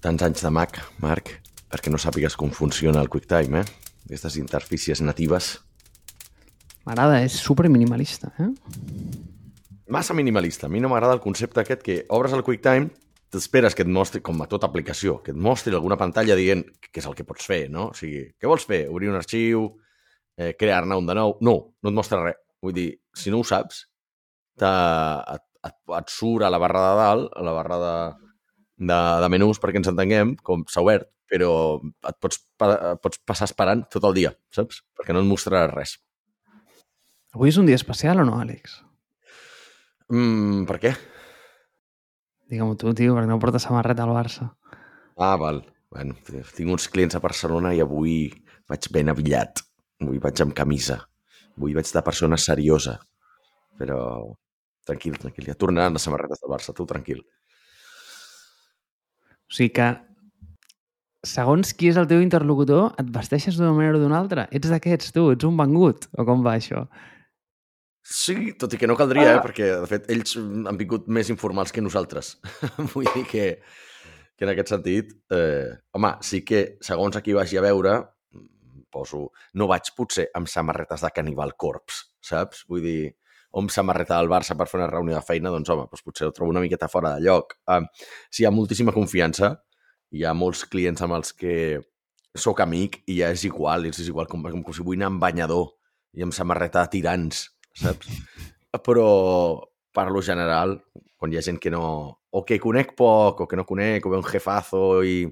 tants anys de Mac, Marc, perquè no sàpigues com funciona el QuickTime, eh? Aquestes interfícies natives. M'agrada, és super minimalista, eh? Massa minimalista. A mi no m'agrada el concepte aquest que obres el QuickTime, t'esperes que et mostri, com a tota aplicació, que et mostri alguna pantalla dient què és el que pots fer, no? O sigui, què vols fer? Obrir un arxiu, eh, crear-ne un de nou? No, no et mostra res. Vull dir, si no ho saps, et, et, et surt a la barra de dalt, a la barra de, de, de menús perquè ens entenguem, com s'ha obert, però et pots, et pots passar esperant tot el dia, saps? Perquè no et mostrarà res. Avui és un dia especial o no, Àlex? Mm, per què? Digue-m'ho tu, tio, perquè no portes samarreta al Barça. Ah, val. Bueno, tinc uns clients a Barcelona i avui vaig ben avillat. Avui vaig amb camisa. Avui vaig de persona seriosa. Però tranquil, tranquil. Ja tornaran les samarretes del Barça, tu tranquil. O sigui que, segons qui és el teu interlocutor, et vesteixes d'una manera o d'una altra. Ets d'aquests, tu, ets un vengut. O com va això? Sí, tot i que no caldria, eh? perquè, de fet, ells han vingut més informals que nosaltres. Vull dir que, que en aquest sentit, eh, home, sí que, segons a qui vagi a veure, poso, no vaig potser amb samarretes de Cannibal Corps, saps? Vull dir, o amb samarreta del Barça per fer una reunió de feina, doncs home, doncs potser ho trobo una miqueta fora de lloc. Eh, sí, hi ha moltíssima confiança, hi ha molts clients amb els que sóc amic i ja és igual, és igual com, com, com si vull anar amb banyador i amb samarreta de tirants, saps? Però, per lo general, quan hi ha gent que no... o que conec poc, o que no conec, o ve un jefazo i...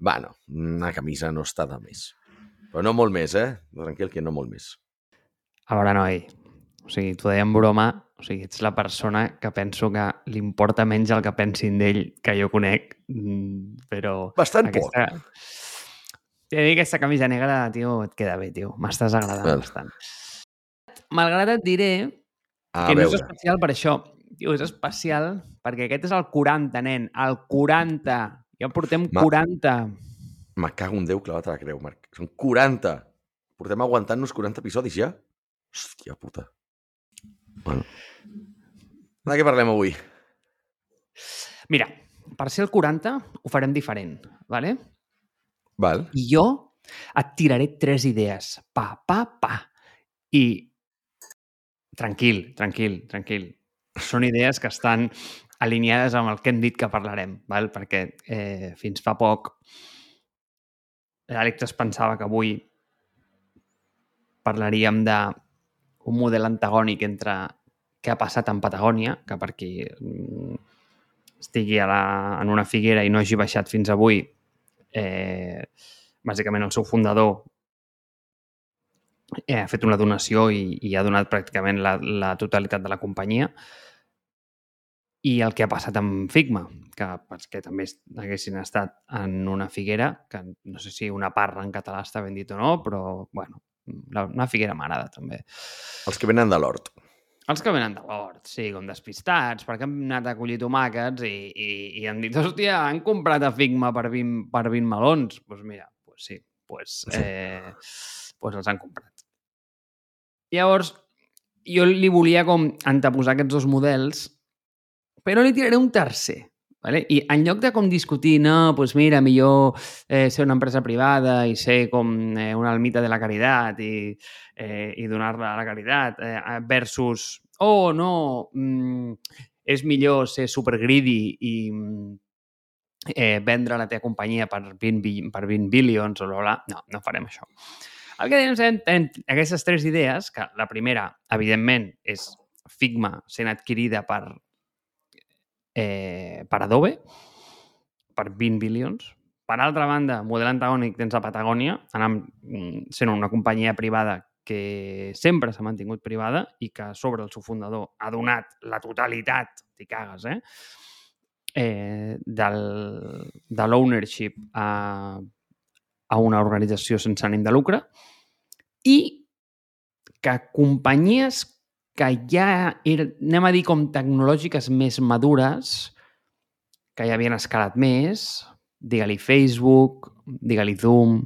Bueno, una camisa no està de més. Però no molt més, eh? Tranquil, que no molt més. A veure, noi, o sigui, t'ho deia en broma, o sigui, ets la persona que penso que li importa menys el que pensin d'ell que jo conec, mm, però... Bastant aquesta... poc. T'he que aquesta camisa negra, tio, et queda bé, tio. M'estàs agradant well. bastant. Malgrat et diré A que no és veure. especial per això. Tio, és especial perquè aquest és el 40, nen. El 40. Ja portem Ma- 40. Me cago en Déu clavat a la creu, Marc. Són 40. Portem aguantant-nos 40 episodis ja? Hòstia puta. Bueno. De què parlem avui? Mira, per ser el 40 ho farem diferent, ¿vale? Val. I jo et tiraré tres idees. Pa, pa, pa. I tranquil, tranquil, tranquil. Són idees que estan alineades amb el que hem dit que parlarem, val? perquè eh, fins fa poc l'Àlex es pensava que avui parlaríem de un model antagònic entre què ha passat en Patagònia, que per qui mm, estigui a la, en una figuera i no hagi baixat fins avui, eh, bàsicament el seu fundador eh, ha fet una donació i, i ha donat pràcticament la, la totalitat de la companyia. I el que ha passat amb Figma, que que també haguessin estat en una figuera, que no sé si una parra en català està ben dit o no, però, bueno, la, una figuera m'agrada també. Els que venen de l'hort. Els que venen de l'hort, sí, com despistats, perquè han anat a collir tomàquets i, i, i han dit, hòstia, han comprat a Figma per 20, per 20 melons. Doncs pues mira, pues sí, pues, eh, pues els han comprat. Llavors, jo li volia com anteposar aquests dos models, però li tiraré un tercer. Vale? I en lloc de com discutir, no, doncs mira, millor eh, ser una empresa privada i ser com eh, una almita de la caritat i, eh, i donar-la a la caritat eh, versus, oh, no, mm, és millor ser super greedy i mm, eh, vendre la teva companyia per 20, bi- per 20 billions o bla, bla. No, no farem això. El que tenim, tenim aquestes tres idees, que la primera, evidentment, és Figma sent adquirida per, eh, per Adobe, per 20 bilions. Per altra banda, model antagònic tens a Patagònia, anant, mm, sent una companyia privada que sempre s'ha mantingut privada i que sobre el seu fundador ha donat la totalitat, t'hi cagues, eh? eh del, de l'ownership a, a una organització sense ànim de lucre i que companyies que ja eren, anem a dir com tecnològiques més madures, que ja havien escalat més, digue-li Facebook, digue-li Zoom...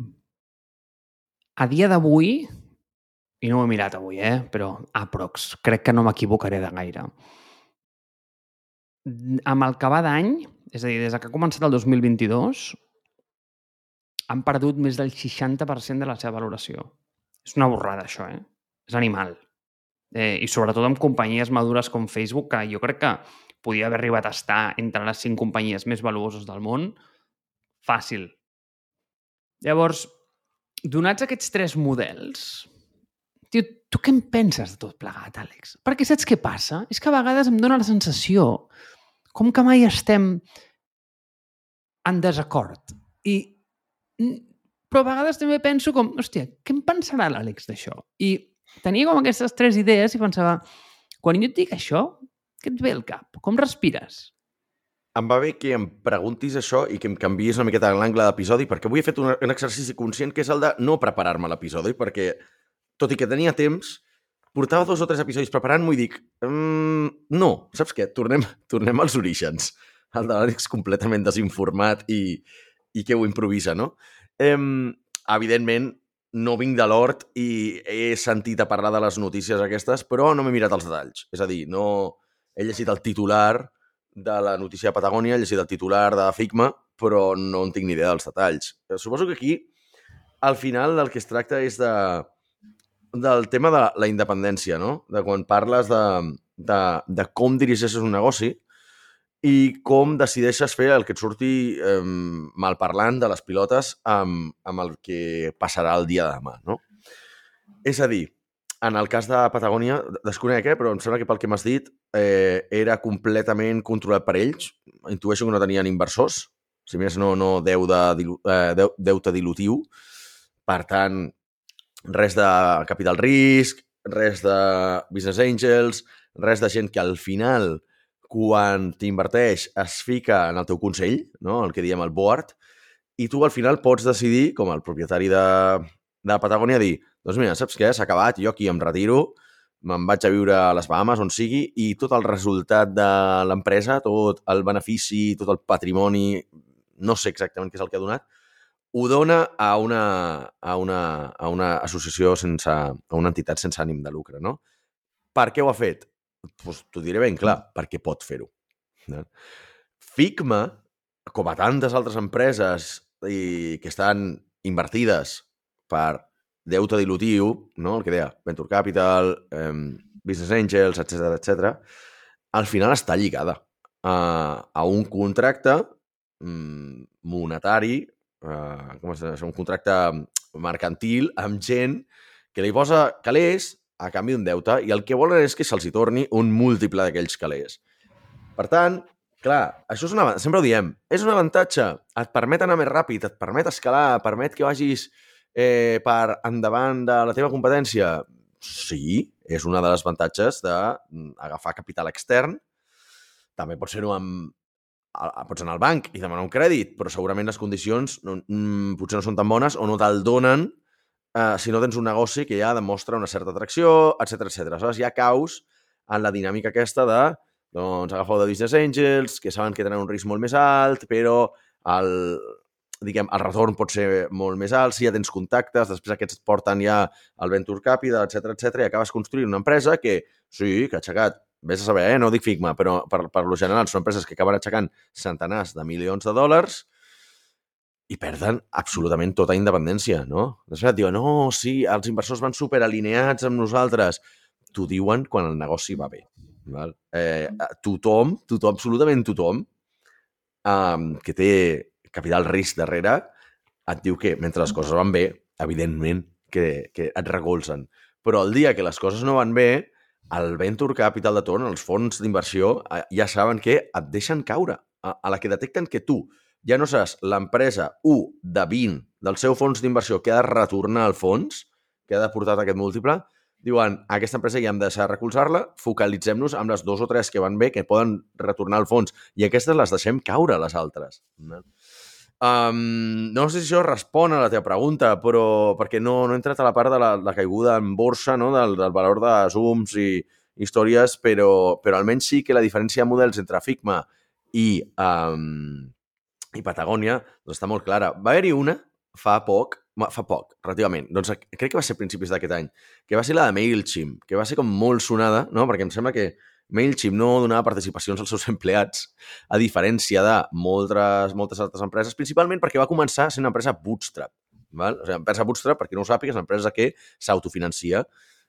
A dia d'avui, i no ho he mirat avui, eh? però aprox, crec que no m'equivocaré de gaire. Amb el que va d'any, És a dir, des que ha començat el 2022, han perdut més del 60% de la seva valoració. És una borrada, això, eh? És animal. Eh, I sobretot amb companyies madures com Facebook, que jo crec que podia haver arribat a estar entre les cinc companyies més valuoses del món, fàcil. Llavors, donats aquests tres models, tio, tu què en penses de tot plegat, Àlex? Perquè saps què passa? És que a vegades em dóna la sensació com que mai estem en desacord. I però a vegades també penso com, hòstia, què en pensarà l'Àlex d'això? I tenia com aquestes tres idees i pensava, quan jo et dic això, què et ve al cap? Com respires? Em va bé que em preguntis això i que em canvies una miqueta l'angle d'episodi, perquè avui he fet un, un exercici conscient que és el de no preparar-me l'episodi, perquè, tot i que tenia temps, portava dos o tres episodis preparant-m'ho i dic, mmm, no, saps què? Tornem, tornem als orígens. El de l'Àlex completament desinformat i, i que ho improvisa, no? Eh, evidentment, no vinc de l'hort i he sentit a parlar de les notícies aquestes, però no m'he mirat els detalls. És a dir, no he llegit el titular de la notícia de Patagònia, he llegit el titular de Figma, però no en tinc ni idea dels detalls. Eh, suposo que aquí, al final, del que es tracta és de, del tema de la independència, no? De quan parles de, de, de com dirigeixes un negoci, i com decideixes fer el que et surti eh, malparlant de les pilotes amb, amb el que passarà el dia de demà, no? És a dir, en el cas de Patagònia, desconec, eh, però em sembla que pel que m'has dit eh, era completament controlat per ells. Intueixo que no tenien inversors, si més no, no deu de, eh, deute dilutiu. Per tant, res de capital risc, res de business angels, res de gent que al final quan t'inverteix es fica en el teu consell, no? el que diem el board, i tu al final pots decidir, com el propietari de, de Patagònia, dir, doncs mira, saps què? S'ha acabat, jo aquí em retiro, me'n vaig a viure a les Bahamas, on sigui, i tot el resultat de l'empresa, tot el benefici, tot el patrimoni, no sé exactament què és el que ha donat, ho dona a una, a una, a una associació sense, a una entitat sense ànim de lucre, no? Per què ho ha fet? Pues, t'ho diré ben clar, perquè pot fer-ho. No? Figma, com a tantes altres empreses i que estan invertides per deute dilutiu, no? el que deia, Venture Capital, eh, Business Angels, etc etc, al final està lligada a, a un contracte mm, monetari, eh, com es diu, un contracte mercantil amb gent que li posa calés a canvi d'un deute i el que volen és que se'ls torni un múltiple d'aquells calés. Per tant, clar, això és una, sempre ho diem, és un avantatge, et permet anar més ràpid, et permet escalar, permet que vagis eh, per endavant de la teva competència. Sí, és una de les avantatges d'agafar capital extern. També pot ser-ho amb, pots anar al banc i demanar un crèdit, però segurament les condicions no, mm, potser no són tan bones o no te'l donen eh, si no tens un negoci que ja demostra una certa atracció, etc etc. Aleshores, ja caus en la dinàmica aquesta de doncs, agafeu de business angels, que saben que tenen un risc molt més alt, però el, diguem, el retorn pot ser molt més alt, si ja tens contactes, després aquests et porten ja al Venture Capital, etc etc i acabes construint una empresa que, sí, que ha aixecat, vés a saber, eh? no dic Figma, però per, per lo general són empreses que acaben aixecant centenars de milions de dòlars, i perden absolutament tota independència, no? Després et diuen, no, sí, els inversors van superalineats amb nosaltres. T'ho diuen quan el negoci va bé. Val? Eh, tothom, tothom, absolutament tothom, um, que té capital risc darrere, et diu que mentre les coses van bé, evidentment que, que et recolzen. Però el dia que les coses no van bé, el Venture Capital de torn, els fons d'inversió, eh, ja saben que et deixen caure. A, a la que detecten que tu ja no saps l'empresa 1 de 20 del seu fons d'inversió que ha de retornar al fons, que ha de portar aquest múltiple, diuen, aquesta empresa ja hem de deixar recolzar-la, focalitzem-nos amb les dos o tres que van bé, que poden retornar al fons, i aquestes les deixem caure, les altres. Um, no sé si això respon a la teva pregunta, però perquè no, no he entrat a la part de la, la caiguda en borsa, no? del, del valor de Zooms i històries, però, però almenys sí que la diferència de models entre Figma i, um, i Patagònia doncs està molt clara. Va haver-hi una fa poc, fa poc, relativament, doncs crec que va ser a principis d'aquest any, que va ser la de MailChimp, que va ser com molt sonada, no? perquè em sembla que MailChimp no donava participacions als seus empleats, a diferència de moltes, moltes altres empreses, principalment perquè va començar sent una empresa bootstrap. Val? O sigui, empresa bootstrap, per qui no ho sàpiga, és una empresa que s'autofinancia.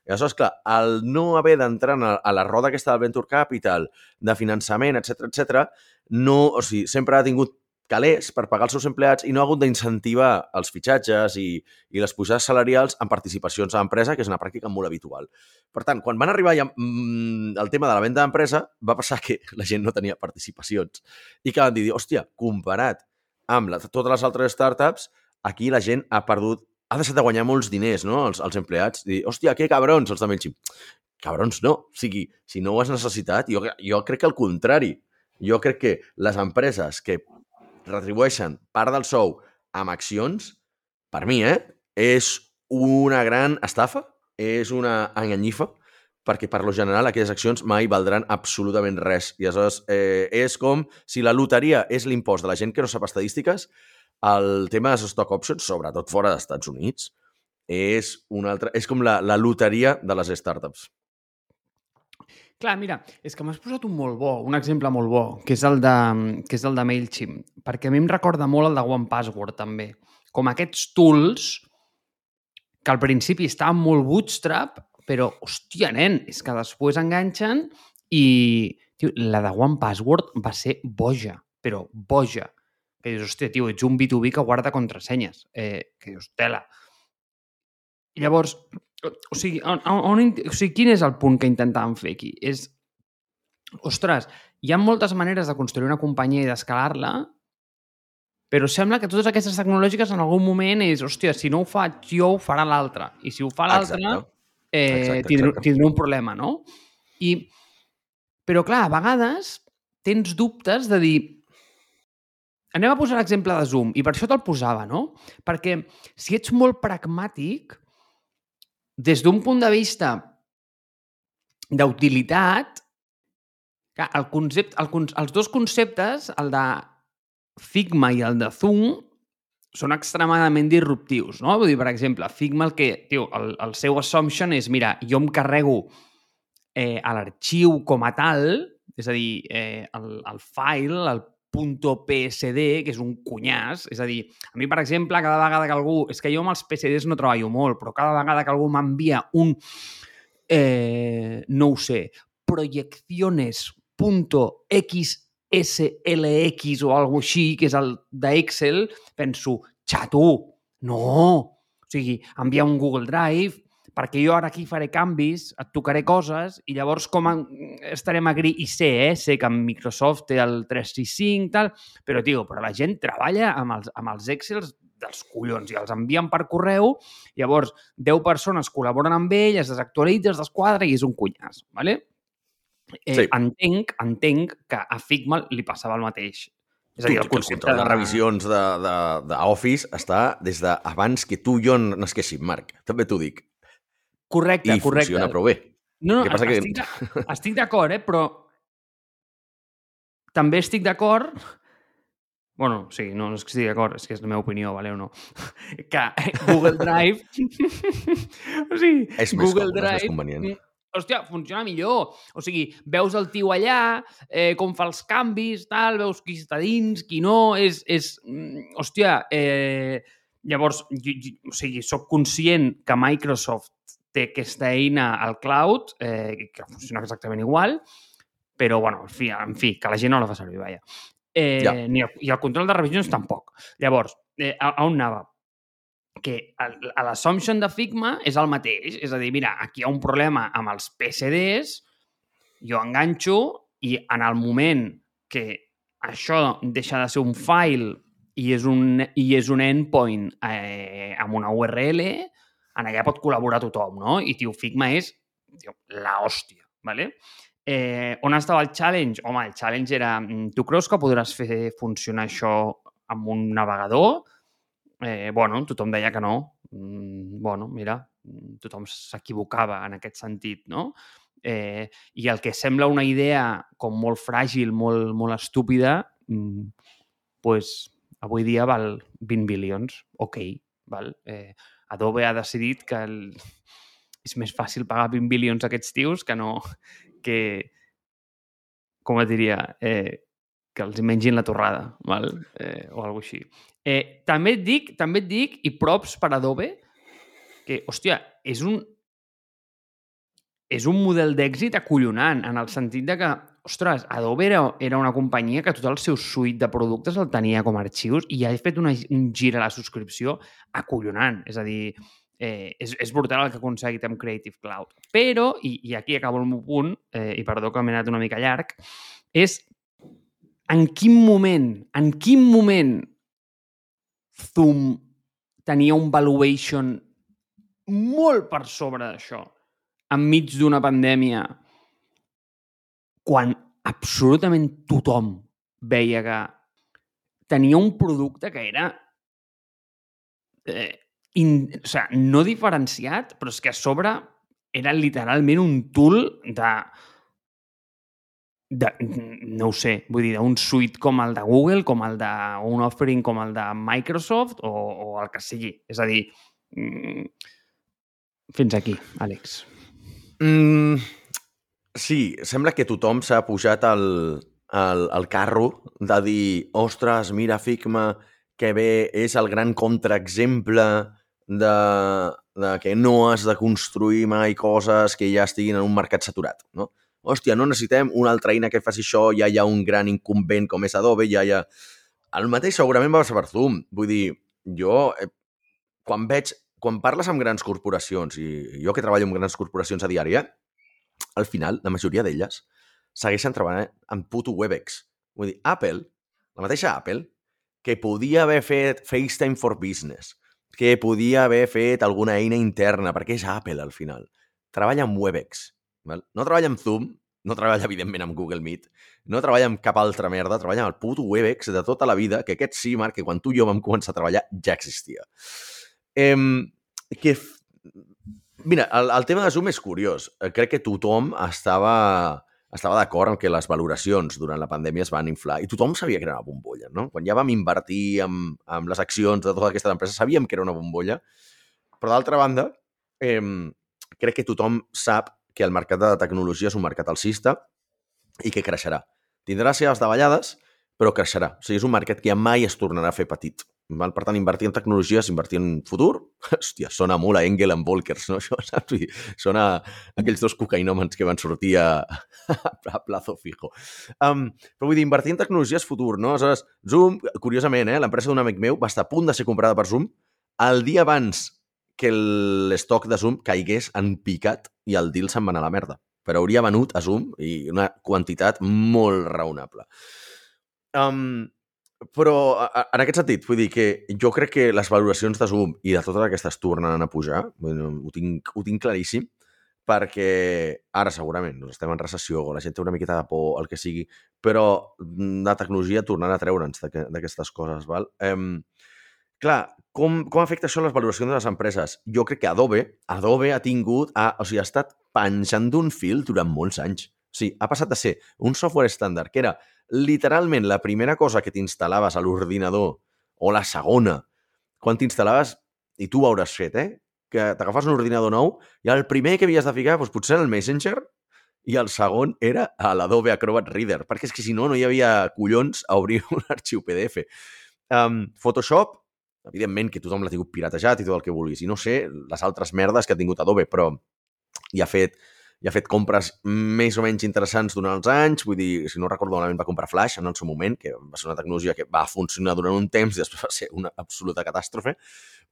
I aleshores, clar, el no haver d'entrar a la roda aquesta del Venture Capital, de finançament, etc etc, no, o sigui, sempre ha tingut calés per pagar els seus empleats i no ha hagut d'incentivar els fitxatges i, i les pujades salarials en participacions a l'empresa, que és una pràctica molt habitual. Per tant, quan van arribar ja, mm, el tema de la venda d'empresa, va passar que la gent no tenia participacions i que van dir, hòstia, comparat amb la, totes les altres startups, aquí la gent ha perdut, ha deixat de guanyar molts diners, no?, els, els empleats. I hòstia, que cabrons, els de MailChimp. Cabrons, no. O sigui, si no ho has necessitat, jo, jo crec que al contrari. Jo crec que les empreses que retribueixen part del sou amb accions, per mi, eh, és una gran estafa, és una enganyifa, perquè per lo general aquelles accions mai valdran absolutament res. I aleshores eh, és com si la loteria és l'impost de la gent que no sap estadístiques, el tema de stock options, sobretot fora dels Estats Units, és, una altra, és com la, la loteria de les startups. Clar, mira, és que m'has posat un molt bo, un exemple molt bo, que és el de, que és el de MailChimp, perquè a mi em recorda molt el de One Password, també. Com aquests tools que al principi estaven molt bootstrap, però, hòstia, nen, és que després enganxen i... Tio, la de One Password va ser boja, però boja. Que dius, hòstia, tio, ets un B2B que guarda contrasenyes. Eh, que dius, tela. Llavors, o sigui, on, on, o sigui, quin és el punt que intentàvem fer aquí? És, ostres, hi ha moltes maneres de construir una companyia i d'escalar-la, però sembla que totes aquestes tecnològiques en algun moment és, hòstia, si no ho faig jo, ho farà l'altre. I si ho fa l'altre, eh, tindré, tindré un problema, no? I, però, clar, a vegades tens dubtes de dir anem a posar l'exemple de Zoom, i per això te'l posava, no? Perquè si ets molt pragmàtic, des d'un punt de vista d'utilitat, el concepte, el, els dos conceptes, el de Figma i el de Zoom, són extremadament disruptius, no? Vull dir, per exemple, Figma el que, tio, el, el seu assumption és, mira, jo em carrego eh, l'arxiu com a tal, és a dir, eh, el, el file, el .psd, que és un cunyàs. És a dir, a mi, per exemple, cada vegada que algú... És que jo amb els PSDs no treballo molt, però cada vegada que algú m'envia un... Eh, no ho sé, projecciones.xslx o alguna així, que és el d'Excel, penso, xato, no! O sigui, un Google Drive, perquè jo ara aquí faré canvis, et tocaré coses, i llavors com estarem a gri... I sé, eh? Sé que Microsoft té el 365, tal, però, tio, però la gent treballa amb els, amb els Excels dels collons i els envien per correu, llavors 10 persones col·laboren amb ell, es desactualitza, es desquadra i és un cunyàs, ¿vale? Eh, sí. entenc, entenc que a Figma li passava el mateix. És a dir, el concepte de... de revisions d'Office està des d'abans que tu i jo nasquéssim, Marc. També t'ho dic. Correcte, I correcte. funciona prou bé. No, no, passa estic, que... estic d'acord, eh? però també estic d'acord Bueno, sí, no, no és que estigui d'acord, és que és la meva opinió, vale o no? Que Google Drive... o sigui, és Google més Drive... És més convenient. Mm, hòstia, funciona millor. O sigui, veus el tio allà, eh, com fa els canvis, tal, veus qui està dins, qui no, és... és mm, hòstia, eh, llavors, jo, jo, o sigui, sóc conscient que Microsoft té aquesta eina al cloud, eh, que funciona exactament igual, però, bueno, en fi, en fi que la gent no la fa servir, vaja. Eh, ja. ni el, I el control de revisions tampoc. Llavors, eh, a, a on anava? Que l'assumption de Figma és el mateix. És a dir, mira, aquí hi ha un problema amb els PCDs, jo enganxo i en el moment que això deixa de ser un file i és un, i és un endpoint eh, amb una URL, en allà pot col·laborar tothom, no? I, tio, Figma és tio, la hòstia, ¿vale? Eh, on estava el challenge? Home, el challenge era, mm, tu creus que podràs fer funcionar això amb un navegador? Eh, bueno, tothom deia que no. Mm, bueno, mira, mm, tothom s'equivocava en aquest sentit, no? Eh, I el que sembla una idea com molt fràgil, molt, molt estúpida, mm, pues, avui dia val 20 bilions. Ok, val? Eh, Adobe ha decidit que el... és més fàcil pagar 20 bilions a aquests tios que no que, com et diria, eh, que els mengin la torrada, val? Eh, o alguna així. Eh, també et dic, també et dic, i props per Adobe, que, hòstia, és un, és un model d'èxit acollonant, en el sentit de que, ostres, Adobe era, era una companyia que tot el seu suite de productes el tenia com a arxius i ha fet una, un gir a la subscripció acollonant. És a dir, eh, és, és brutal el que ha aconseguit amb Creative Cloud. Però, i, i aquí acabo el meu punt, eh, i perdó que m'he anat una mica llarg, és en quin moment, en quin moment Zoom tenia un valuation molt per sobre d'això, enmig d'una pandèmia, quan absolutament tothom veia que tenia un producte que era eh, in, o sigui, no diferenciat, però és que a sobre era literalment un tool de, de no ho sé, vull dir, d'un suite com el de Google, com el de un offering com el de Microsoft o, o el que sigui. És a dir, mm, fins aquí, Àlex. Mm, sí, sembla que tothom s'ha pujat al, al, al carro de dir ostres, mira Figma, que bé, és el gran contraexemple de, de que no has de construir mai coses que ja estiguin en un mercat saturat, no? Hòstia, no necessitem una altra eina que faci això, ja hi ha un gran incumbent com és Adobe, ja hi ha... El mateix segurament va passar per Zoom. Vull dir, jo, eh, quan veig quan parles amb grans corporacions, i jo que treballo amb grans corporacions a diària, al final, la majoria d'elles segueixen treballant amb puto Webex. Vull dir, Apple, la mateixa Apple, que podia haver fet FaceTime for Business, que podia haver fet alguna eina interna, perquè és Apple al final. Treballa amb Webex. Val? No treballa amb Zoom, no treballa, evidentment, amb Google Meet, no treballa amb cap altra merda, treballa amb el puto Webex de tota la vida, que aquest sí, Marc, que quan tu i jo vam començar a treballar ja existia. Eh, que... Mira, el, el tema de Zoom és curiós. Eh, crec que tothom estava, estava d'acord en que les valoracions durant la pandèmia es van inflar i tothom sabia que era una bombolla, no? Quan ja vam invertir amb, amb les accions de tota aquesta empresa, sabíem que era una bombolla, però d'altra banda, eh, crec que tothom sap que el mercat de tecnologia és un mercat alcista i que creixerà. Tindrà les seves davallades, però creixerà. O sigui, és un mercat que ja mai es tornarà a fer petit. Val? Per tant, invertir en tecnologies, invertir en futur, hòstia, sona molt a Engel en Volkers, no? Això, saps? Dir, sona a aquells dos cocainòmens que van sortir a, a Plazo Fijo. Um, però vull dir, invertir en tecnologies futur, no? Aleshores, Zoom, curiosament, eh, l'empresa d'un amic meu va estar a punt de ser comprada per Zoom el dia abans que l'estoc de Zoom caigués en picat i el deal se'n va anar a la merda. Però hauria venut a Zoom i una quantitat molt raonable. Um, però, en aquest sentit, vull dir que jo crec que les valoracions de Zoom i de totes aquestes tornen a pujar, ho, tinc, ho tinc claríssim, perquè ara segurament doncs estem en recessió la gent té una miqueta de por, el que sigui, però la tecnologia tornarà a treure'ns d'aquestes coses. Val? Um, clar, com, com afecta això les valoracions de les empreses? Jo crec que Adobe, Adobe ha tingut, ha, o sigui, ha estat penjant d'un fil durant molts anys. Sigui, ha passat de ser un software estàndard, que era literalment la primera cosa que t'instal·laves a l'ordinador, o la segona, quan t'instal·laves, i tu ho hauràs fet, eh? que t'agafes un ordinador nou i el primer que havies de ficar doncs, potser el Messenger i el segon era a l'Adobe Acrobat Reader, perquè és que si no, no hi havia collons a obrir un arxiu PDF. Um, Photoshop, evidentment que tothom l'ha tingut piratejat i tot el que vulguis. I no sé les altres merdes que ha tingut Adobe, però hi ha fet, hi ha fet compres més o menys interessants durant els anys. Vull dir, si no recordo malament, va comprar Flash en el seu moment, que va ser una tecnologia que va funcionar durant un temps i després va ser una absoluta catàstrofe.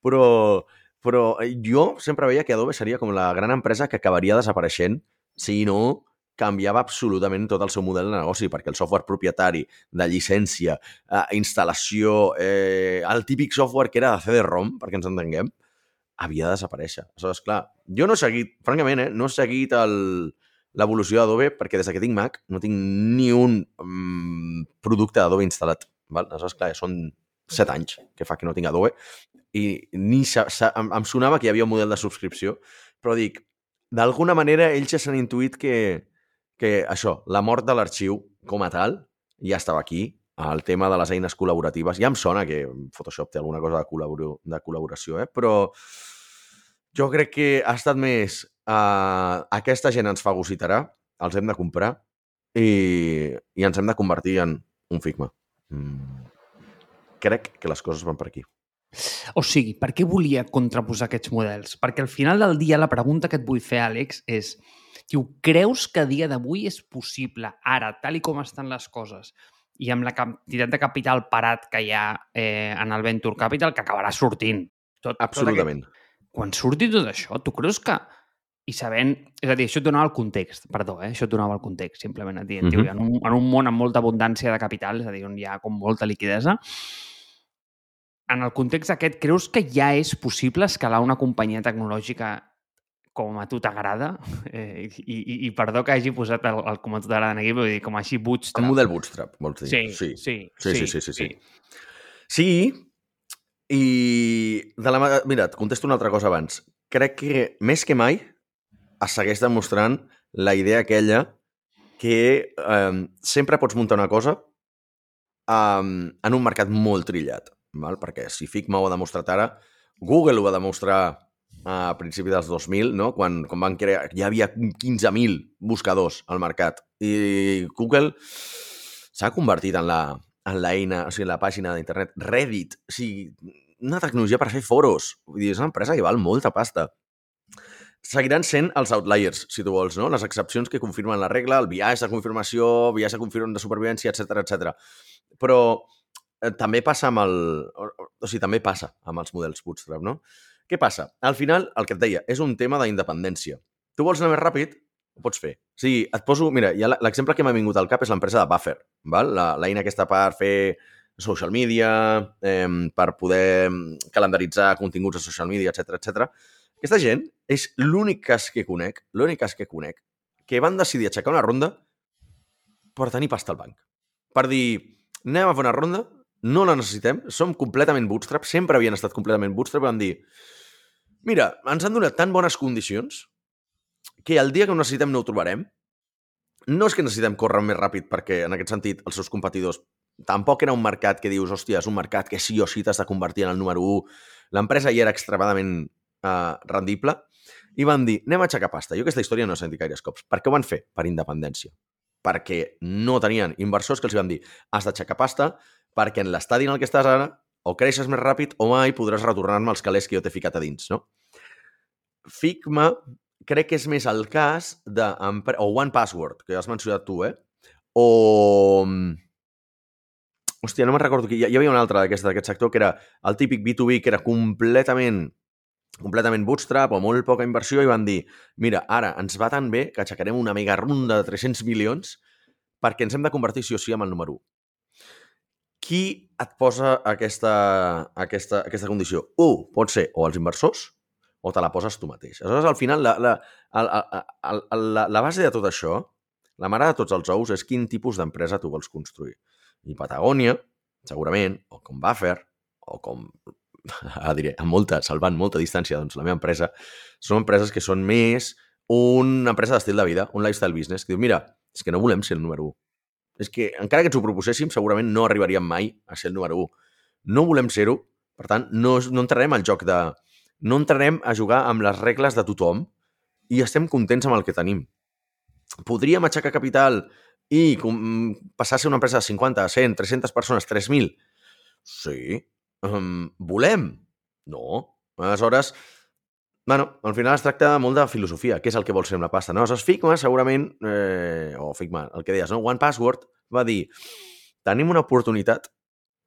Però, però jo sempre veia que Adobe seria com la gran empresa que acabaria desapareixent si no canviava absolutament tot el seu model de negoci, perquè el software propietari de llicència, eh, instal·lació, eh, el típic software que era de CD-ROM, perquè ens entenguem, havia de desaparèixer. Aleshores, clar, jo no he seguit, francament, eh, no he seguit l'evolució d'Adobe perquè des que tinc Mac no tinc ni un mm, producte d'Adobe instal·lat. Val? Aleshores, clar, són set anys que fa que no tinc Adobe i ni em, em sonava que hi havia un model de subscripció, però dic, d'alguna manera ells ja s'han intuït que, que això, la mort de l'arxiu com a tal ja estava aquí, el tema de les eines col·laboratives. Ja em sona que Photoshop té alguna cosa de, col·labor de col·laboració, eh? però jo crec que ha estat més uh, aquesta gent ens fagocitarà, els hem de comprar, i, i ens hem de convertir en un Figma. Mm. Crec que les coses van per aquí. O sigui, per què volia contraposar aquests models? Perquè al final del dia la pregunta que et vull fer, Àlex, és Diu, creus que a dia d'avui és possible, ara, tal i com estan les coses, i amb la quantitat de capital parat que hi ha eh, en el Venture Capital, que acabarà sortint. Tot, Absolutament. Tot aquest... Quan surti tot això, tu creus que i sabent... És a dir, això et donava el context, perdó, eh? això et donava el context, simplement et dient, uh -huh. en, un, en un món amb molta abundància de capital, és a dir, on hi ha com molta liquidesa, en el context aquest, creus que ja és possible escalar una companyia tecnològica com a tu t'agrada, eh, i, i, i perdó que hagi posat el, el com a tu t'agrada aquí, vull dir, com així bootstrap. El model bootstrap, vols dir? Sí, sí, sí. Sí, sí, sí, sí. Sí, sí i de la... Mira, et contesto una altra cosa abans. Crec que més que mai es segueix demostrant la idea aquella que eh, sempre pots muntar una cosa eh, en un mercat molt trillat. Val? Perquè si Figma ho ha demostrat ara, Google ho va demostrar a principi dels 2000, no? quan, quan van crear, ja havia 15.000 buscadors al mercat. I Google s'ha convertit en la en l'eina, o sigui, la pàgina d'internet Reddit, o sigui, una tecnologia per fer foros. Vull dir, és una empresa que val molta pasta. Seguiran sent els outliers, si tu vols, no? Les excepcions que confirmen la regla, el biaix de confirmació, biaix de confirmació de supervivència, etc etc. Però eh, també passa amb el... O, o sigui, també passa amb els models Bootstrap, no? Què passa? Al final, el que et deia, és un tema d'independència. Tu vols anar més ràpid? Ho pots fer. O sigui, et poso... Mira, ja l'exemple que m'ha vingut al cap és l'empresa de Buffer, val? l'eina aquesta per fer social media, eh, per poder calendaritzar continguts a social media, etc etc. Aquesta gent és l'únic cas que conec, l'únic cas que conec, que van decidir aixecar una ronda per tenir pasta al banc. Per dir, anem a fer una ronda, no la necessitem, som completament bootstrap, sempre havien estat completament bootstrap, vam dir, mira, ens han donat tan bones condicions que el dia que ho necessitem no ho trobarem. No és que necessitem córrer més ràpid perquè, en aquest sentit, els seus competidors tampoc era un mercat que dius, hòstia, és un mercat que sí o sí t'has de convertir en el número 1. L'empresa ja era extremadament uh, rendible i van dir, anem a aixecar pasta. Jo aquesta història no he sentit gaires cops. Per què ho van fer? Per independència. Perquè no tenien inversors que els van dir, has d'aixecar pasta, perquè en l'estadi en el que estàs ara o creixes més ràpid o mai podràs retornar-me els calés que jo t'he ficat a dins, no? Figma crec que és més el cas de... o One Password, que has mencionat tu, eh? O... Hòstia, no me'n recordo qui... Hi havia una altra d'aquest sector que era el típic B2B que era completament completament bootstrap o molt poca inversió i van dir, mira, ara ens va tan bé que aixecarem una mega ronda de 300 milions perquè ens hem de convertir sí o sí en el número 1 qui et posa aquesta, aquesta, aquesta condició? Un, pot ser o els inversors o te la poses tu mateix. Aleshores, al final, la, la, la, la, la, base de tot això, la mare de tots els ous, és quin tipus d'empresa tu vols construir. I Patagònia, segurament, o com Buffer, o com, ara diré, amb molta, salvant molta distància, doncs la meva empresa, són empreses que són més una empresa d'estil de vida, un lifestyle business, que diu, mira, és que no volem ser el número 1 és que encara que ens ho proposéssim, segurament no arribaríem mai a ser el número 1. No volem ser-ho, per tant, no, no entrarem al joc de... No entrarem a jugar amb les regles de tothom i estem contents amb el que tenim. Podríem aixecar capital i passar a ser una empresa de 50, 100, 300 persones, 3.000? Sí. Um, volem? No. Aleshores, Bueno, al final es tracta molt de filosofia. Què és el que vols fer amb la pasta? No? Aleshores, Figma, segurament, eh, o Figma, el que deies, no? One Password va dir tenim una oportunitat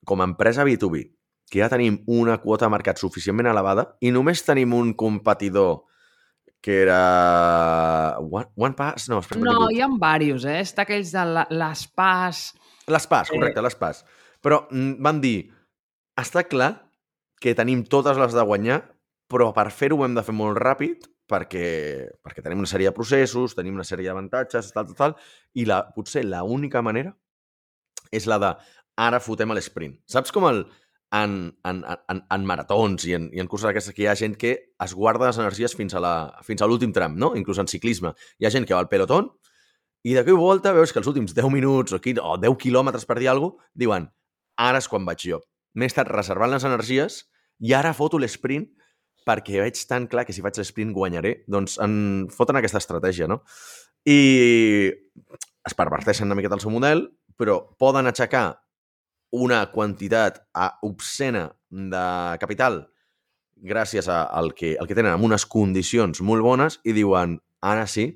com a empresa B2B que ja tenim una quota de mercat suficientment elevada i només tenim un competidor que era... One, One Pass? No, espera, no hi ha diversos, eh? Està aquells de l'Espas... L'Espas, correcte, eh... l'Espas. Però mm, van dir, està clar que tenim totes les de guanyar però per fer-ho ho hem de fer molt ràpid perquè, perquè tenim una sèrie de processos, tenim una sèrie d'avantatges, tal, tal, tal, i la, potser l'única manera és la de ara fotem a l'esprint. Saps com el, en, en, en, en maratons i en, i en curses d'aquestes que hi ha gent que es guarda les energies fins a l'últim tram, no? Inclús en ciclisme. Hi ha gent que va al pelotón i de cop volta veus que els últims 10 minuts o, 15, o 10 quilòmetres per dir alguna cosa, diuen, ara és quan vaig jo. M'he estat reservant les energies i ara foto l'esprint perquè veig tan clar que si faig l'esprint guanyaré, doncs en foten aquesta estratègia, no? I es perverteixen una miqueta el seu model, però poden aixecar una quantitat obscena de capital gràcies al, que, al que tenen amb unes condicions molt bones i diuen, ara sí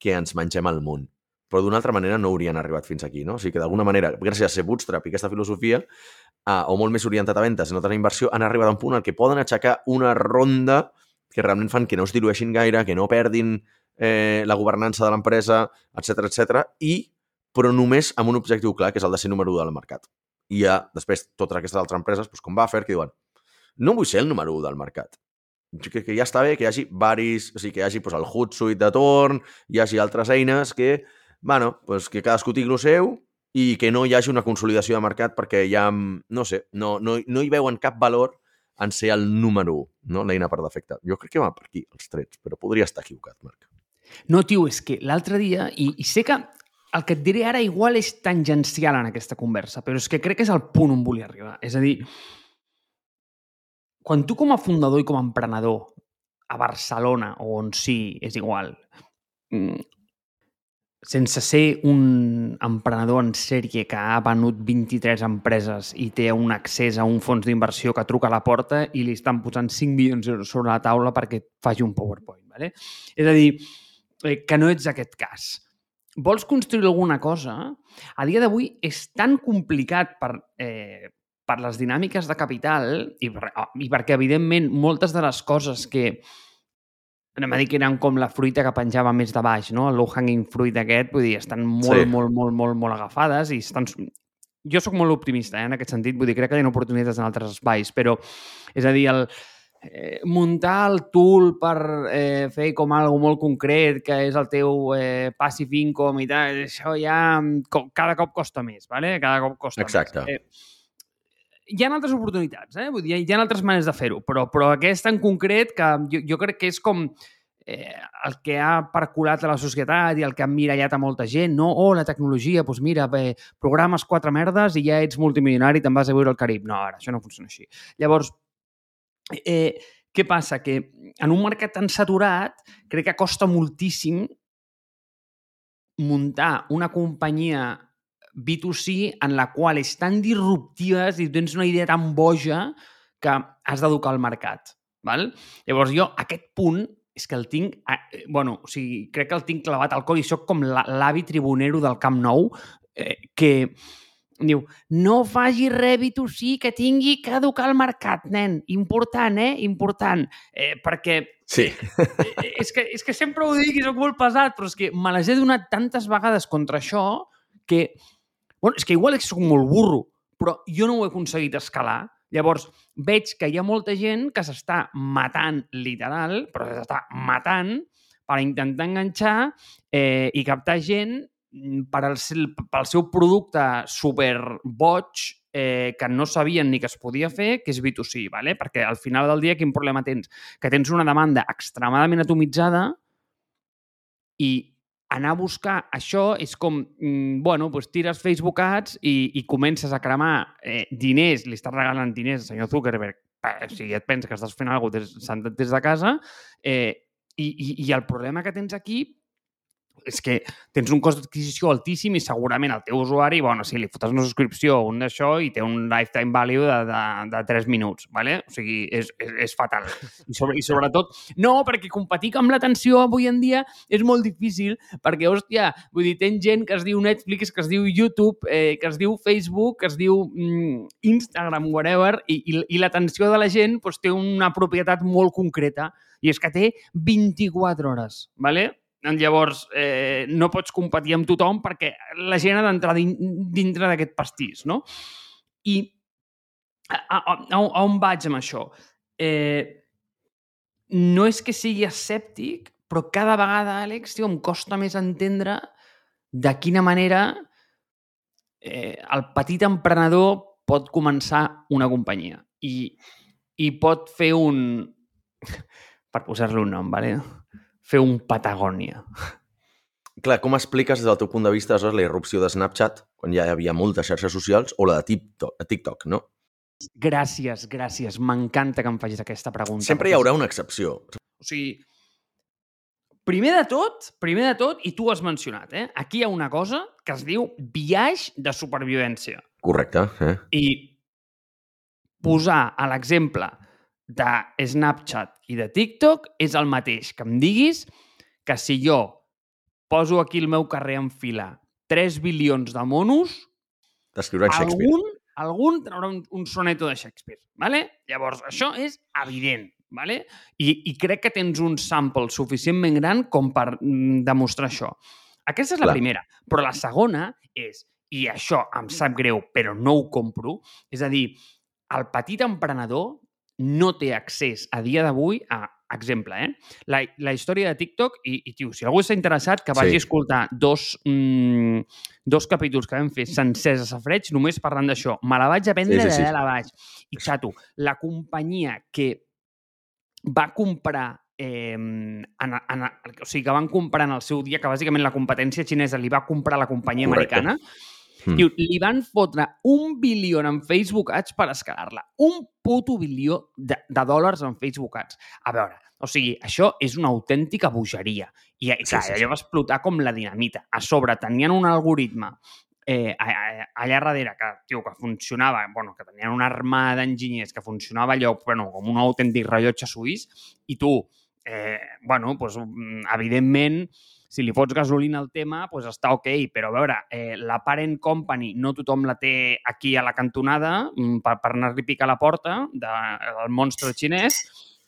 que ens mengem el món. Però d'una altra manera no haurien arribat fins aquí, no? O sigui que d'alguna manera, gràcies a ser bootstrap i aquesta filosofia, eh, o molt més orientat a ventes i no inversió, han arribat a un punt en què poden aixecar una ronda que realment fan que no es dilueixin gaire, que no perdin eh, la governança de l'empresa, etc etc. i però només amb un objectiu clar, que és el de ser número 1 del mercat. I ha, després, totes aquestes altres empreses, doncs, com Buffer, que diuen no vull ser el número 1 del mercat. Crec que ja està bé que hi hagi varis, o sigui, que hi hagi doncs, el Hootsuite de torn, hi hagi altres eines que, bueno, doncs, que cadascú tingui el seu i que no hi hagi una consolidació de mercat perquè ja, no sé, no, no, no hi veuen cap valor en ser el número 1, no? l'eina per defecte. Jo crec que va per aquí, els trets, però podria estar equivocat, Marc. No, tio, és que l'altre dia, i, i sé que el que et diré ara igual és tangencial en aquesta conversa, però és que crec que és el punt on volia arribar. És a dir, quan tu com a fundador i com a emprenedor a Barcelona o on sí, és igual, mm, sense ser un emprenedor en sèrie que ha venut 23 empreses i té un accés a un fons d'inversió que truca a la porta i li estan posant 5 milions d'euros sobre la taula perquè faci un PowerPoint. ¿vale? És a dir, eh, que no ets aquest cas. Vols construir alguna cosa? A dia d'avui és tan complicat per, eh, per les dinàmiques de capital i, per, i perquè, evidentment, moltes de les coses que anem a dir que eren com la fruita que penjava més de baix, no? El low-hanging fruit aquest, vull dir, estan molt, sí. molt, molt, molt, molt agafades i estan... Jo sóc molt optimista eh, en aquest sentit, vull dir, crec que hi ha oportunitats en altres espais, però, és a dir, el, eh, muntar el tool per eh, fer com algo molt concret, que és el teu eh, passive income i tal, això ja cada cop costa més, ¿vale? cada cop costa Exacte. més. Eh, hi ha altres oportunitats, eh? Vull dir, hi ha altres maneres de fer-ho, però, però aquesta en concret, que jo, jo crec que és com eh, el que ha perculat a la societat i el que ha mirallat a molta gent, no? Oh, la tecnologia, doncs mira, bé, programes quatre merdes i ja ets multimilionari i te'n vas a viure al Carib. No, ara, això no funciona així. Llavors, eh, què passa? Que en un mercat tan saturat, crec que costa moltíssim muntar una companyia B2C en la qual és tan disruptives i tens una idea tan boja que has d'educar el mercat. Val? Llavors jo, aquest punt, és que el tinc... Eh, bueno, o sigui, crec que el tinc clavat al cor i sóc com l'avi tribunero del Camp Nou, eh, que diu, no faci res B2C que tingui que educar el mercat, nen. Important, eh? Important. Eh, perquè... Sí. Eh, és, que, és que sempre ho dic i soc molt pesat, però és que me les he donat tantes vegades contra això que Bueno, és que igual és molt burro, però jo no ho he aconseguit escalar. Llavors, veig que hi ha molta gent que s'està matant, literal, però s'està matant per intentar enganxar eh, i captar gent per al, pel seu producte super boig eh, que no sabien ni que es podia fer, que és B2C, ¿vale? perquè al final del dia quin problema tens? Que tens una demanda extremadament atomitzada i anar a buscar això és com, mm, bueno, doncs tires Facebook Ads i, i comences a cremar eh, diners, li estàs regalant diners al senyor Zuckerberg, eh, si et penses que estàs fent alguna cosa des, des de casa, eh, i, i, i el problema que tens aquí és que tens un cost d'adquisició altíssim i segurament el teu usuari, bueno, si li fotes una subscripció o un d'això i té un lifetime value de, de, de 3 minuts, ¿vale? o sigui, és, és, és fatal. I, sobre, I sobretot, no, perquè competir amb l'atenció avui en dia és molt difícil perquè, hòstia, vull dir, tens gent que es diu Netflix, que es diu YouTube, eh, que es diu Facebook, que es diu mm, Instagram, whatever, i, i, i l'atenció de la gent pues, té una propietat molt concreta i és que té 24 hores, ¿vale? Llavors, eh, no pots competir amb tothom perquè la gent ha d'entrar dintre d'aquest pastís, no? I a, a, a, on vaig amb això? Eh, no és que sigui escèptic, però cada vegada, Àlex, tio, em costa més entendre de quina manera eh, el petit emprenedor pot començar una companyia i, i pot fer un... per posar-li un nom, ¿vale? Fer un Patagònia. Clar, com expliques des del teu punt de vista aleshores, la irrupció de Snapchat, quan ja hi havia moltes xarxes socials, o la de TikTok, TikTok no? Gràcies, gràcies. M'encanta que em facis aquesta pregunta. Sempre hi haurà una excepció. O sigui, Primer de tot, primer de tot, i tu ho has mencionat, eh? aquí hi ha una cosa que es diu viatge de supervivència. Correcte. Eh? I posar a l'exemple de Snapchat i de TikTok és el mateix que em diguis que si jo poso aquí el meu carrer en fila 3 bilions de monos, D'escriure en Shakespeare. algun, algun traurà un, un soneto de Shakespeare. ¿vale? Llavors, això és evident. ¿vale? I, I crec que tens un sample suficientment gran com per mm, demostrar això. Aquesta és la Clar. primera. Però la segona és, i això em sap greu, però no ho compro, és a dir, el petit emprenedor no té accés a dia d'avui a, exemple, eh? La, la història de TikTok, i, i tio, si algú està interessat, que vagi Sí. a escoltar dos, mm, dos capítols que vam fer sencers a Safreig, només parlant d'això. Me la vaig aprendre Sí, sí, de sí. dalt a baix. I, xato, la companyia que va comprar eh, en, en, o sigui, que van comprar en el seu dia, que bàsicament la competència xinesa li va comprar la companyia Correcte. americana, Mm. Diu, li van fotre un bilió en Facebook Ads per escalar-la. Un puto bilió de, de dòlars en Facebook Ads. A veure, o sigui, això és una autèntica bogeria. I, i Sí, clar, sí, allò va explotar com la dinamita. A sobre, tenien un algoritme eh, allà darrere que, tio, que funcionava, bueno, que tenien una armada d'enginyers que funcionava allò, bueno, com un autèntic rellotge suís, i tu, eh, bueno, doncs, mm, evidentment, si li fots gasolina al tema, doncs està ok, però a veure, eh, la parent company no tothom la té aquí a la cantonada mm, per, per anar-li a picar la porta de, del monstre xinès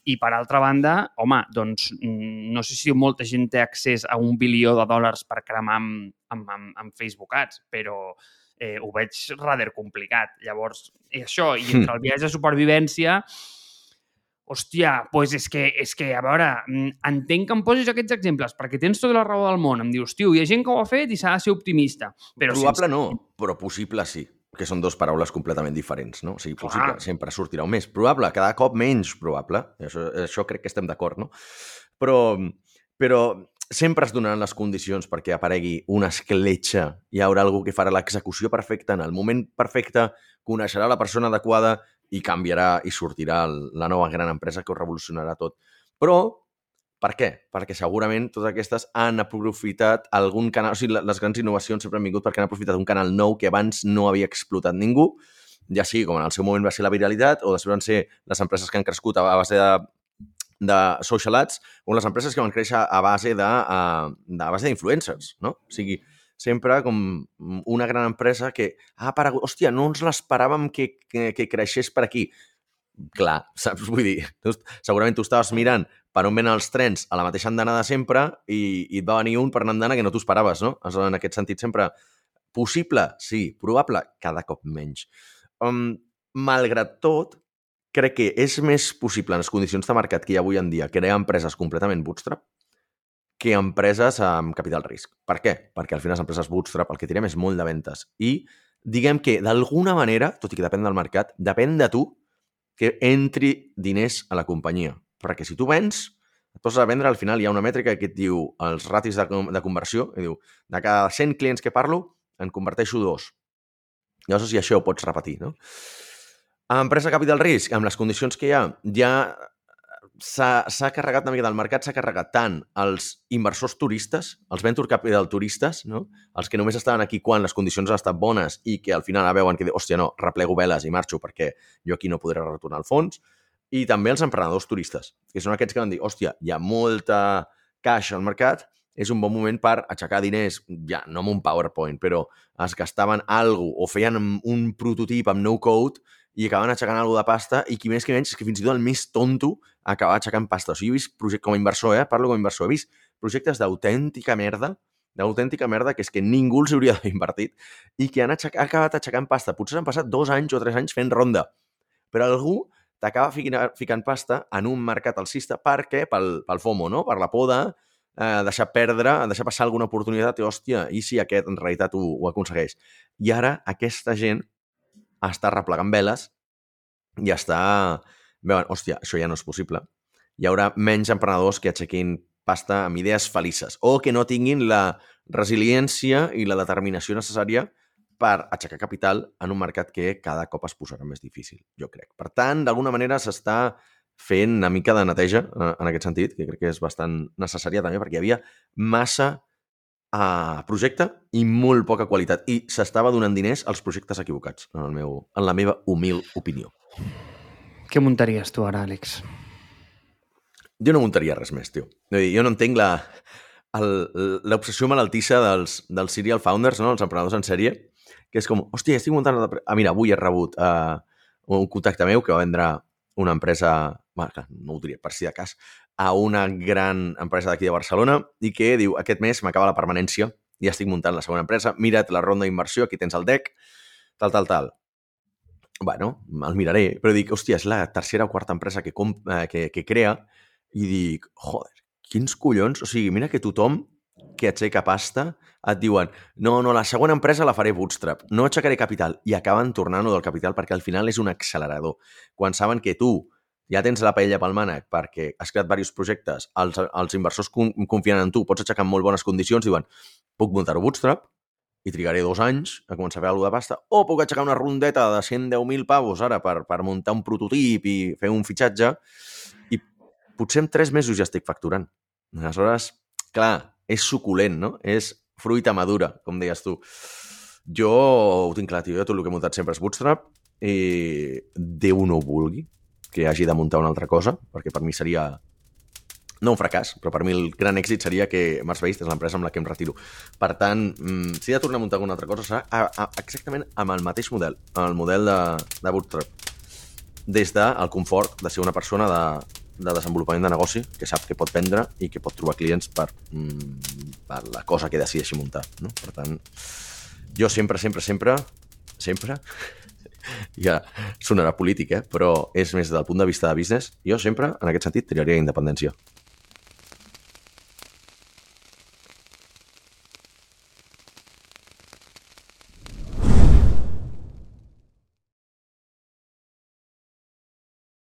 i, per altra banda, home, doncs mm, no sé si molta gent té accés a un bilió de dòlars per cremar amb, amb, amb, amb Facebook Ads, però eh, ho veig rather complicat. Llavors, i això, i entre el viatge de supervivència, hòstia, doncs és que, és que, a veure, mm, entenc que em posis aquests exemples, perquè tens tota la raó del món. Em dius, tio, hi ha gent que ho ha fet i s'ha de ser optimista. Però Probable no, però possible sí, que són dues paraules completament diferents, no? O sigui, Clar. possible sempre sortirà un més. Probable, cada cop menys probable, això, això crec que estem d'acord, no? Però, però sempre es donaran les condicions perquè aparegui una escletxa, hi haurà algú que farà l'execució perfecta en el moment perfecte, coneixerà la persona adequada i canviarà i sortirà la nova gran empresa que ho revolucionarà tot. Però per què? Perquè segurament totes aquestes han aprofitat algun canal... O sigui, les grans innovacions sempre han vingut perquè han aprofitat un canal nou que abans no havia explotat ningú, ja sigui com en el seu moment va ser la viralitat o després van ser les empreses que han crescut a base de, de social ads o les empreses que van créixer a base de, a, de, a d'influencers, no? O sigui, sempre com una gran empresa que ha aparegut... Hòstia, no ens l'esperàvem que, que, que creixés per aquí. Clar, saps? Vull dir, tu, segurament tu estaves mirant per on venen els trens a la mateixa andana de sempre i, i et va venir un per una andana que no t'ho esperaves, no? En aquest sentit, sempre possible, sí, probable, cada cop menys. Um, malgrat tot, crec que és més possible en les condicions de mercat que hi ha avui en dia crear empreses completament bootstrap que empreses amb capital risc. Per què? Perquè al final les empreses bootstrap el que tirem és molt de ventes. I diguem que d'alguna manera, tot i que depèn del mercat, depèn de tu que entri diners a la companyia. Perquè si tu vens, et poses a vendre, al final hi ha una mètrica que et diu els ratis de, de conversió, i diu, de cada 100 clients que parlo, en converteixo dos. Llavors, si això ho pots repetir, no? Empresa capital risc, amb les condicions que hi ha, ja s'ha carregat una mica del mercat, s'ha carregat tant els inversors turistes, els venture capital turistes, no? els que només estaven aquí quan les condicions han estat bones i que al final veuen que, hòstia, no, replego veles i marxo perquè jo aquí no podré retornar el fons, i també els emprenedors turistes, que són aquests que van dir, hòstia, hi ha molta caix al mercat, és un bon moment per aixecar diners, ja, no amb un PowerPoint, però es gastaven alguna o feien un prototip amb no-code i acabaven aixecant alguna de pasta i qui més que menys és que fins i tot el més tonto acaba aixecant pasta. O sigui, he vist projectes com a inversor, eh? parlo com a inversor, he vist projectes d'autèntica merda, d'autèntica merda, que és que ningú els hauria d'haver invertit i que han aixec acabat aixecant pasta. Potser han passat dos anys o tres anys fent ronda, però algú t'acaba ficant, ficant pasta en un mercat alcista perquè, pel, pel FOMO, no? per la por de eh, deixar perdre, deixar passar alguna oportunitat i, hòstia, i si aquest en realitat ho, ho aconsegueix. I ara aquesta gent està replegant veles i està... Veuen, hòstia, això ja no és possible. Hi haurà menys emprenedors que aixequin pasta amb idees felices o que no tinguin la resiliència i la determinació necessària per aixecar capital en un mercat que cada cop es posarà més difícil, jo crec. Per tant, d'alguna manera s'està fent una mica de neteja eh, en aquest sentit, que crec que és bastant necessària també, perquè hi havia massa uh, projecte i molt poca qualitat. I s'estava donant diners als projectes equivocats, en, el meu, en la meva humil opinió. Què muntaries tu ara, Àlex? Jo no muntaria res més, tio. Jo no entenc la l'obsessió malaltissa dels, dels serial founders, no? els emprenedors en sèrie, que és com, hòstia, estic muntant... Ah, mira, avui he rebut uh, un contacte meu que va vendre una empresa, bueno, no ho diria per si de cas, a una gran empresa d'aquí de Barcelona i que diu, aquest mes m'acaba la permanència i estic muntant la segona empresa, mira't la ronda d'inversió, aquí tens el deck, tal, tal, tal. Bueno, el miraré, però dic, hòstia, és la tercera o quarta empresa que, com, eh, que, que crea i dic, joder, quins collons? O sigui, mira que tothom que aixeca pasta et diuen no, no, la segona empresa la faré bootstrap, no aixecaré capital, i acaben tornant-ho del capital perquè al final és un accelerador. Quan saben que tu ja tens la paella pel mànec perquè has creat diversos projectes, els, els inversors confien en tu, pots aixecar en molt bones condicions, diuen, puc muntar-ho bootstrap i trigaré dos anys a començar a fer alguna de pasta, o puc aixecar una rondeta de 110.000 pavos ara per, per muntar un prototip i fer un fitxatge, i potser en tres mesos ja estic facturant. Aleshores, clar, és suculent, no? És fruita madura, com deies tu. Jo ho tinc clar, tio. Tot el que he muntat sempre és Bootstrap i Déu no ho vulgui que hagi de muntar una altra cosa, perquè per mi seria no un fracàs, però per mi el gran èxit seria que Mars Based és l'empresa amb la que em retiro. Per tant, mm, si he de tornar a muntar alguna altra cosa, serà a, a, exactament amb el mateix model, el model de, de Bootstrap. Des del de confort de ser una persona de, de desenvolupament de negoci que sap que pot vendre i que pot trobar clients per, mm, per la cosa que decideixi muntar. No? Per tant, jo sempre, sempre, sempre, sempre, ja sonarà polític, eh? però és més del punt de vista de business, jo sempre, en aquest sentit, triaria independència.